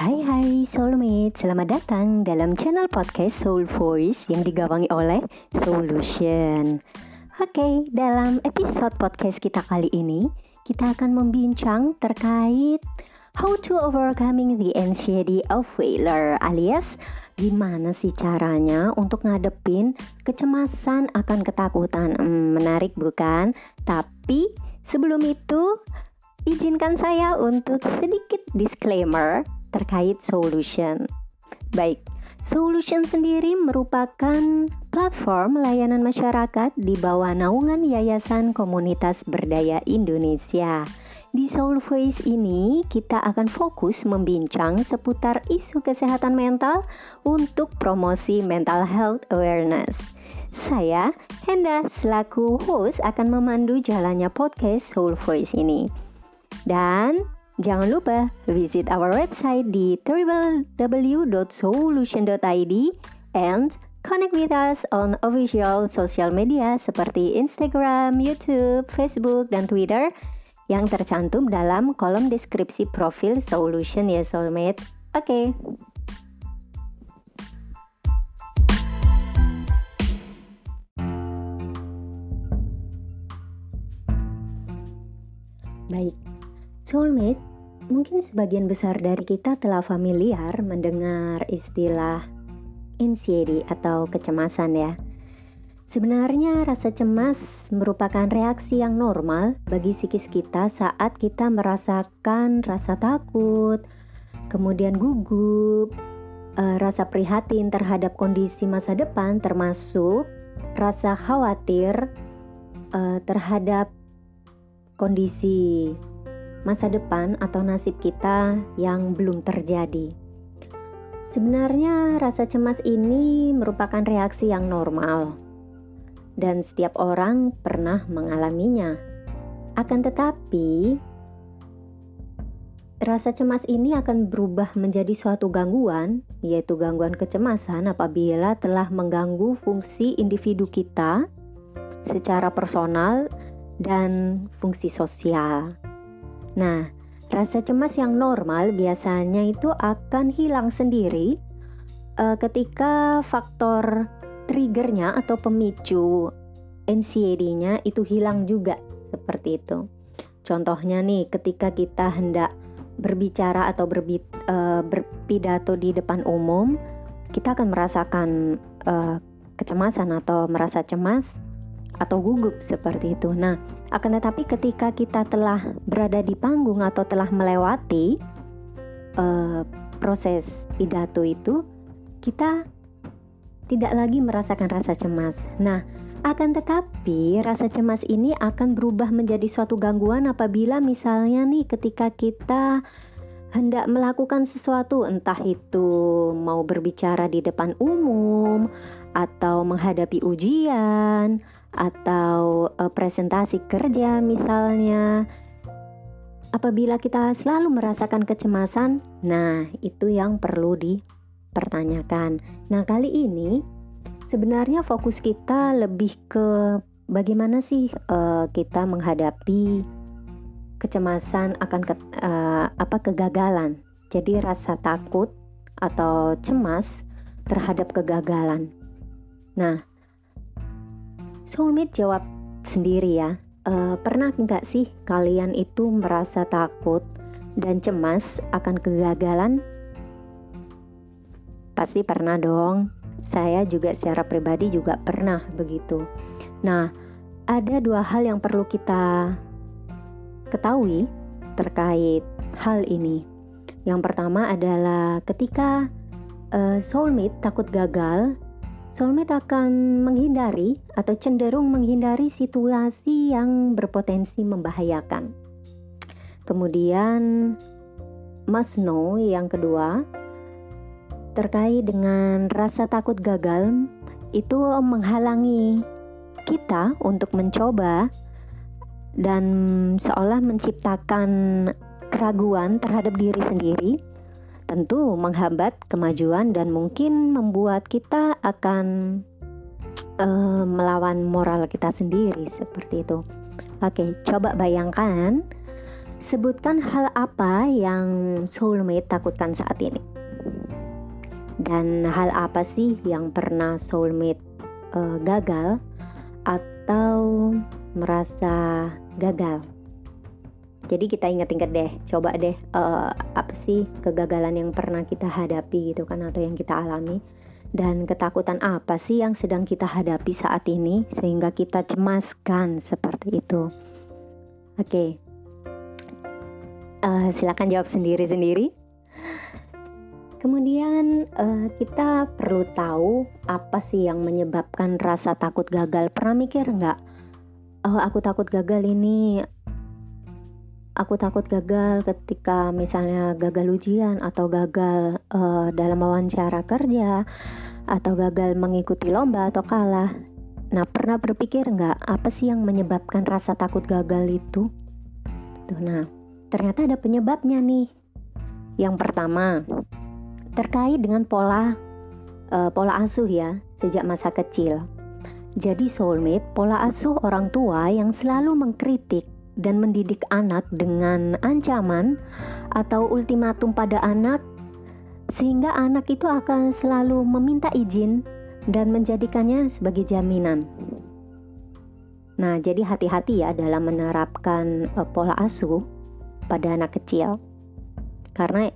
Hai hai Soulmate, selamat datang dalam channel podcast Soul Voice yang digawangi oleh Solution. Oke, dalam episode podcast kita kali ini, kita akan membincang terkait how to overcoming the anxiety of failure alias gimana sih caranya untuk ngadepin kecemasan akan ketakutan. Hmm, menarik bukan? Tapi sebelum itu, izinkan saya untuk sedikit disclaimer terkait solution. Baik, Solution sendiri merupakan platform layanan masyarakat di bawah naungan Yayasan Komunitas Berdaya Indonesia. Di Soul Voice ini, kita akan fokus membincang seputar isu kesehatan mental untuk promosi mental health awareness. Saya, Henda, selaku host akan memandu jalannya podcast Soul Voice ini. Dan Jangan lupa visit our website di www.solution.id and connect with us on official social media seperti Instagram, YouTube, Facebook, dan Twitter yang tercantum dalam kolom deskripsi profil Solution ya Soulmate. Oke. Okay. Baik, Soulmate Mungkin sebagian besar dari kita telah familiar mendengar istilah anxiety atau kecemasan ya. Sebenarnya rasa cemas merupakan reaksi yang normal bagi psikis kita saat kita merasakan rasa takut, kemudian gugup, uh, rasa prihatin terhadap kondisi masa depan termasuk rasa khawatir uh, terhadap kondisi masa depan atau nasib kita yang belum terjadi. Sebenarnya rasa cemas ini merupakan reaksi yang normal dan setiap orang pernah mengalaminya. Akan tetapi, rasa cemas ini akan berubah menjadi suatu gangguan, yaitu gangguan kecemasan apabila telah mengganggu fungsi individu kita secara personal dan fungsi sosial. Nah, rasa cemas yang normal biasanya itu akan hilang sendiri uh, ketika faktor triggernya atau pemicu anxiety-nya itu hilang juga seperti itu. Contohnya nih, ketika kita hendak berbicara atau berbi, uh, berpidato di depan umum, kita akan merasakan uh, kecemasan atau merasa cemas atau gugup seperti itu. Nah, akan tetapi ketika kita telah berada di panggung atau telah melewati uh, proses pidato itu, kita tidak lagi merasakan rasa cemas. Nah, akan tetapi rasa cemas ini akan berubah menjadi suatu gangguan apabila misalnya nih ketika kita hendak melakukan sesuatu entah itu mau berbicara di depan umum atau menghadapi ujian atau uh, presentasi kerja misalnya. Apabila kita selalu merasakan kecemasan, nah itu yang perlu dipertanyakan. Nah, kali ini sebenarnya fokus kita lebih ke bagaimana sih uh, kita menghadapi kecemasan akan ke, uh, apa kegagalan. Jadi rasa takut atau cemas terhadap kegagalan. Nah, Soulmate jawab sendiri ya. E, pernah nggak sih kalian itu merasa takut dan cemas akan kegagalan? Pasti pernah dong. Saya juga secara pribadi juga pernah begitu. Nah, ada dua hal yang perlu kita ketahui terkait hal ini. Yang pertama adalah ketika uh, soulmate takut gagal, soulmate akan menghindari atau cenderung menghindari situasi yang berpotensi membahayakan. Kemudian must know yang kedua terkait dengan rasa takut gagal itu menghalangi kita untuk mencoba dan seolah menciptakan keraguan terhadap diri sendiri tentu menghambat kemajuan dan mungkin membuat kita akan uh, melawan moral kita sendiri seperti itu. Oke, coba bayangkan Sebutkan hal apa yang soulmate takutkan saat ini. Dan hal apa sih yang pernah soulmate uh, gagal atau merasa gagal? Jadi kita ingat-ingat deh, coba deh uh, apa sih kegagalan yang pernah kita hadapi gitu kan atau yang kita alami dan ketakutan apa sih yang sedang kita hadapi saat ini sehingga kita cemaskan seperti itu. Oke, okay. uh, eh, silakan jawab sendiri-sendiri. Kemudian uh, kita perlu tahu apa sih yang menyebabkan rasa takut gagal. Pernah mikir nggak? Oh, aku takut gagal ini aku takut gagal ketika misalnya gagal ujian atau gagal uh, dalam wawancara kerja atau gagal mengikuti lomba atau kalah. Nah, pernah berpikir nggak apa sih yang menyebabkan rasa takut gagal itu? Tuh, nah, ternyata ada penyebabnya nih. Yang pertama, terkait dengan pola uh, pola asuh ya sejak masa kecil. Jadi soulmate, pola asuh orang tua yang selalu mengkritik dan mendidik anak dengan ancaman atau ultimatum pada anak, sehingga anak itu akan selalu meminta izin dan menjadikannya sebagai jaminan. Nah, jadi hati-hati ya dalam menerapkan uh, pola asuh pada anak kecil, karena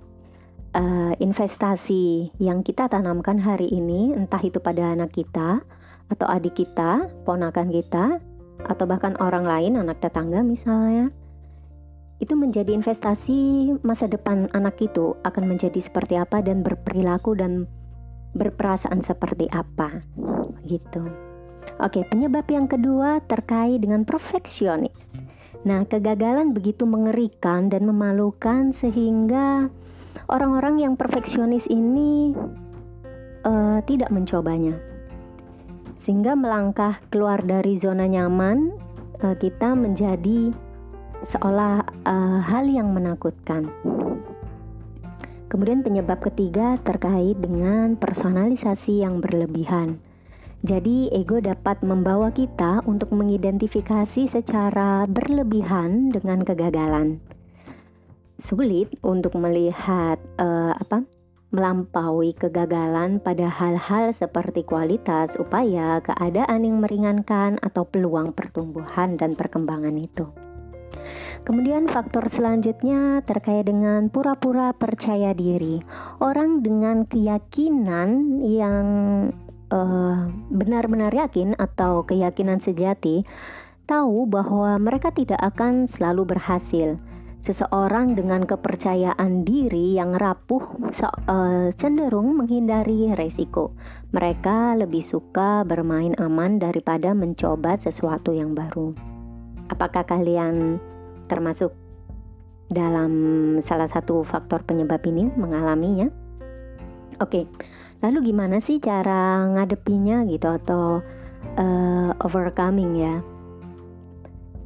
uh, investasi yang kita tanamkan hari ini, entah itu pada anak kita atau adik kita, ponakan kita, atau bahkan orang lain, anak tetangga misalnya, itu menjadi investasi masa depan anak itu akan menjadi seperti apa dan berperilaku dan berperasaan seperti apa gitu. Oke, penyebab yang kedua terkait dengan perfeksionis. Nah, kegagalan begitu mengerikan dan memalukan sehingga orang-orang yang perfeksionis ini uh, tidak mencobanya sehingga melangkah keluar dari zona nyaman uh, kita menjadi seolah uh, hal yang menakutkan. Kemudian penyebab ketiga terkait dengan personalisasi yang berlebihan. Jadi ego dapat membawa kita untuk mengidentifikasi secara berlebihan dengan kegagalan. Sulit untuk melihat uh, apa melampaui kegagalan pada hal-hal seperti kualitas, upaya, keadaan yang meringankan, atau peluang pertumbuhan dan perkembangan itu. Kemudian faktor selanjutnya terkait dengan pura-pura percaya diri. Orang dengan keyakinan yang benar benar-benar yakin atau keyakinan sejati tahu bahwa mereka tidak akan selalu berhasil Seseorang dengan kepercayaan diri yang rapuh so, uh, cenderung menghindari resiko. Mereka lebih suka bermain aman daripada mencoba sesuatu yang baru. Apakah kalian termasuk dalam salah satu faktor penyebab ini mengalaminya? Oke, lalu gimana sih cara ngadepinya gitu atau uh, overcoming ya?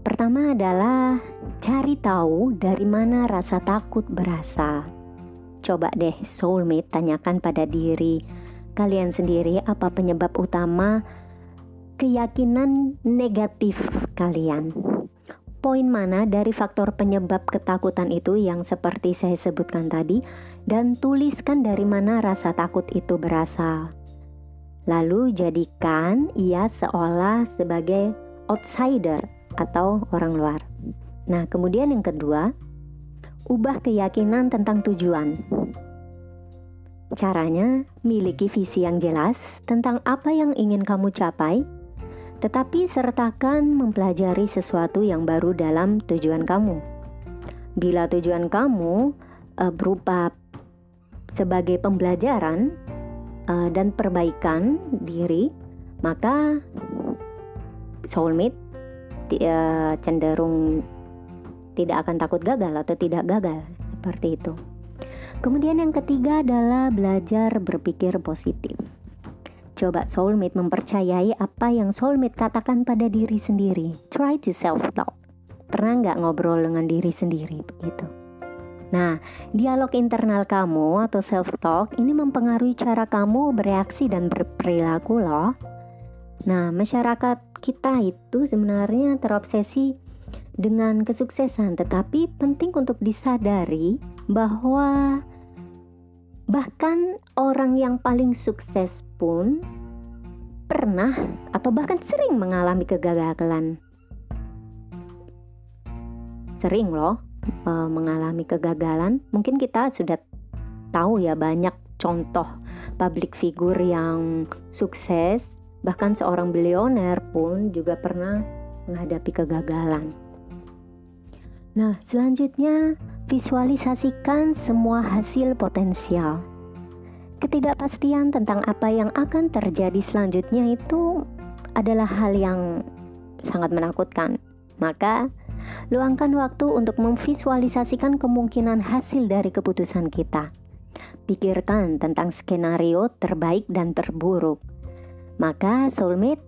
Pertama adalah cari tahu dari mana rasa takut berasal. Coba deh soulmate tanyakan pada diri kalian sendiri apa penyebab utama keyakinan negatif kalian. Poin mana dari faktor penyebab ketakutan itu yang seperti saya sebutkan tadi dan tuliskan dari mana rasa takut itu berasal. Lalu jadikan ia seolah sebagai outsider atau orang luar. Nah, kemudian yang kedua, ubah keyakinan tentang tujuan. Caranya, miliki visi yang jelas tentang apa yang ingin kamu capai, tetapi sertakan mempelajari sesuatu yang baru dalam tujuan kamu. Bila tujuan kamu uh, berupa sebagai pembelajaran uh, dan perbaikan diri, maka soulmate uh, cenderung tidak akan takut gagal atau tidak gagal seperti itu. Kemudian yang ketiga adalah belajar berpikir positif. Coba soulmate mempercayai apa yang soulmate katakan pada diri sendiri. Try to self-talk. Pernah nggak ngobrol dengan diri sendiri begitu? Nah, dialog internal kamu atau self-talk ini mempengaruhi cara kamu bereaksi dan berperilaku loh. Nah, masyarakat kita itu sebenarnya terobsesi dengan kesuksesan, tetapi penting untuk disadari bahwa bahkan orang yang paling sukses pun pernah atau bahkan sering mengalami kegagalan. Sering loh e, mengalami kegagalan. Mungkin kita sudah tahu ya banyak contoh public figure yang sukses, bahkan seorang bilioner pun juga pernah menghadapi kegagalan. Nah, selanjutnya visualisasikan semua hasil potensial. Ketidakpastian tentang apa yang akan terjadi selanjutnya itu adalah hal yang sangat menakutkan. Maka, luangkan waktu untuk memvisualisasikan kemungkinan hasil dari keputusan kita. Pikirkan tentang skenario terbaik dan terburuk. Maka, soulmate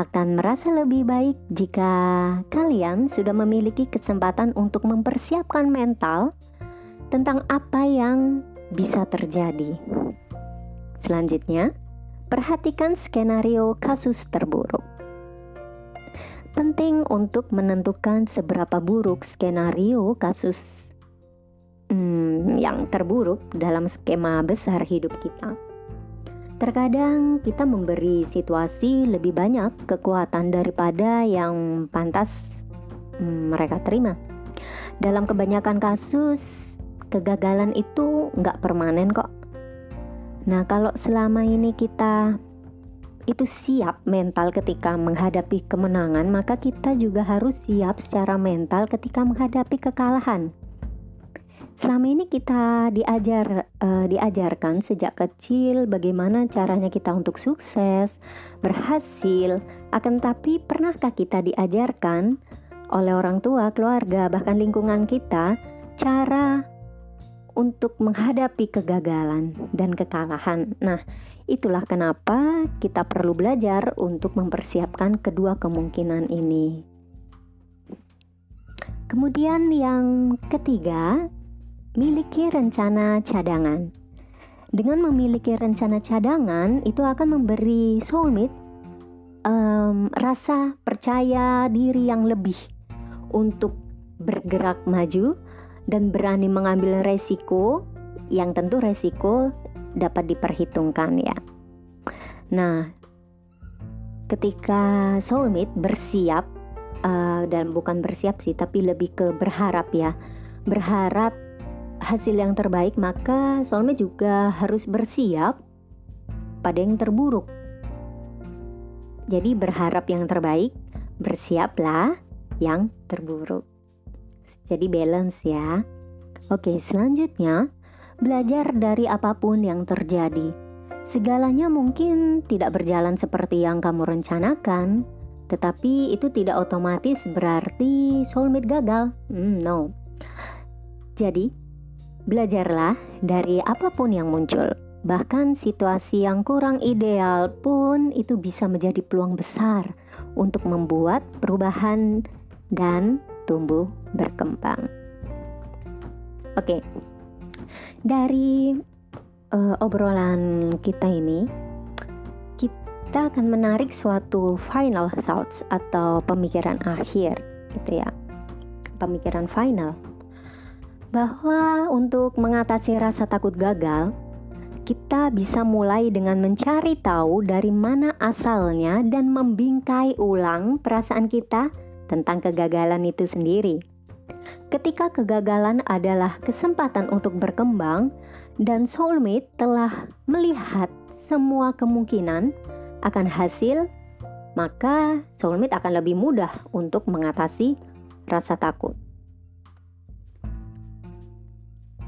akan merasa lebih baik jika kalian sudah memiliki kesempatan untuk mempersiapkan mental tentang apa yang bisa terjadi. Selanjutnya, perhatikan skenario kasus terburuk. Penting untuk menentukan seberapa buruk skenario kasus hmm, yang terburuk dalam skema besar hidup kita. Terkadang kita memberi situasi lebih banyak kekuatan daripada yang pantas hmm, mereka terima. Dalam kebanyakan kasus, kegagalan itu nggak permanen kok. Nah, kalau selama ini kita itu siap mental ketika menghadapi kemenangan, maka kita juga harus siap secara mental ketika menghadapi kekalahan. Selama ini kita diajar uh, diajarkan sejak kecil bagaimana caranya kita untuk sukses, berhasil. Akan tapi pernahkah kita diajarkan oleh orang tua, keluarga, bahkan lingkungan kita cara untuk menghadapi kegagalan dan kekalahan. Nah, itulah kenapa kita perlu belajar untuk mempersiapkan kedua kemungkinan ini. Kemudian yang ketiga, miliki rencana cadangan. Dengan memiliki rencana cadangan, itu akan memberi soulmate um, rasa percaya diri yang lebih untuk bergerak maju dan berani mengambil resiko yang tentu resiko dapat diperhitungkan ya. Nah, ketika soulmate bersiap uh, dan bukan bersiap sih, tapi lebih ke berharap ya, berharap hasil yang terbaik, maka soulmate juga harus bersiap pada yang terburuk. Jadi berharap yang terbaik, bersiaplah yang terburuk. Jadi balance ya. Oke, selanjutnya belajar dari apa pun yang terjadi. Segalanya mungkin tidak berjalan seperti yang kamu rencanakan, tetapi itu tidak otomatis berarti soulmate gagal. Hmm, no. Jadi, Belajarlah dari apa pun yang muncul. Bahkan situasi yang kurang ideal pun itu bisa menjadi peluang besar untuk membuat perubahan dan tumbuh berkembang. Oke, dari uh, obrolan kita ini, kita akan menarik suatu final thoughts atau pemikiran akhir, gitu ya, pemikiran final bahwa untuk mengatasi rasa takut gagal, kita bisa mulai dengan mencari tahu dari mana asalnya dan membingkai ulang perasaan kita tentang kegagalan itu sendiri. Ketika kegagalan adalah kesempatan untuk berkembang, dan soulmate telah melihat semua kemungkinan akan hasil, maka soulmate akan lebih mudah untuk mengatasi rasa takut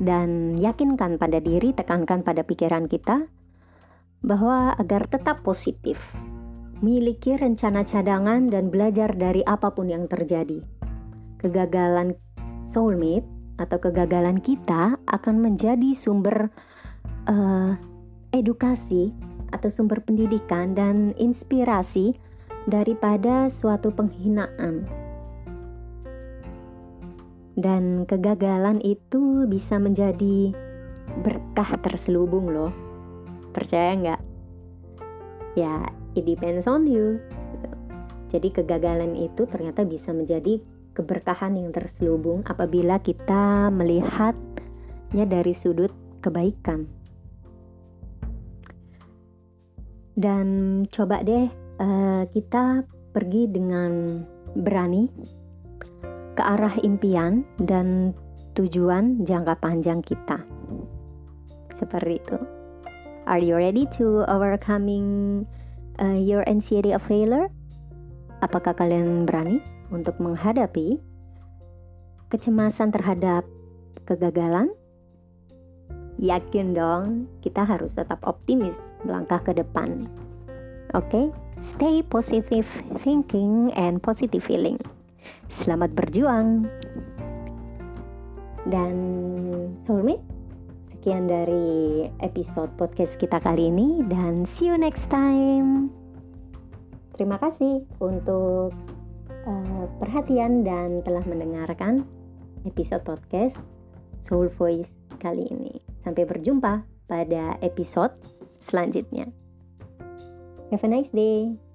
dan yakinkan pada diri, tekankan pada pikiran kita bahwa agar tetap positif, miliki rencana cadangan dan belajar dari apa pun yang terjadi. Kegagalan soulmate atau kegagalan kita akan menjadi sumber uh, edukasi atau sumber pendidikan dan inspirasi daripada suatu penghinaan dan kegagalan itu bisa menjadi berkah terselubung loh. Percaya nggak? Ya, it depends on you. Jadi kegagalan itu ternyata bisa menjadi keberkahan yang terselubung apabila kita melihatnya dari sudut kebaikan. Dan coba deh uh, kita pergi dengan berani ke arah impian dan tujuan jangka panjang kita. Seperti itu. Are you ready to overcoming uh, your anxiety of failure? Apakah kalian berani untuk menghadapi kecemasan terhadap kegagalan? Yakin dong, kita harus tetap optimis melangkah ke depan. Oke, okay? stay positive thinking and positive feeling. Selamat berjuang. Dan soulmate, sekian dari episode podcast kita kali ini dan see you next time. Terima kasih untuk uh, perhatian dan telah mendengarkan episode podcast Soul Voice kali ini. Sampai berjumpa pada episode selanjutnya. Have a nice day.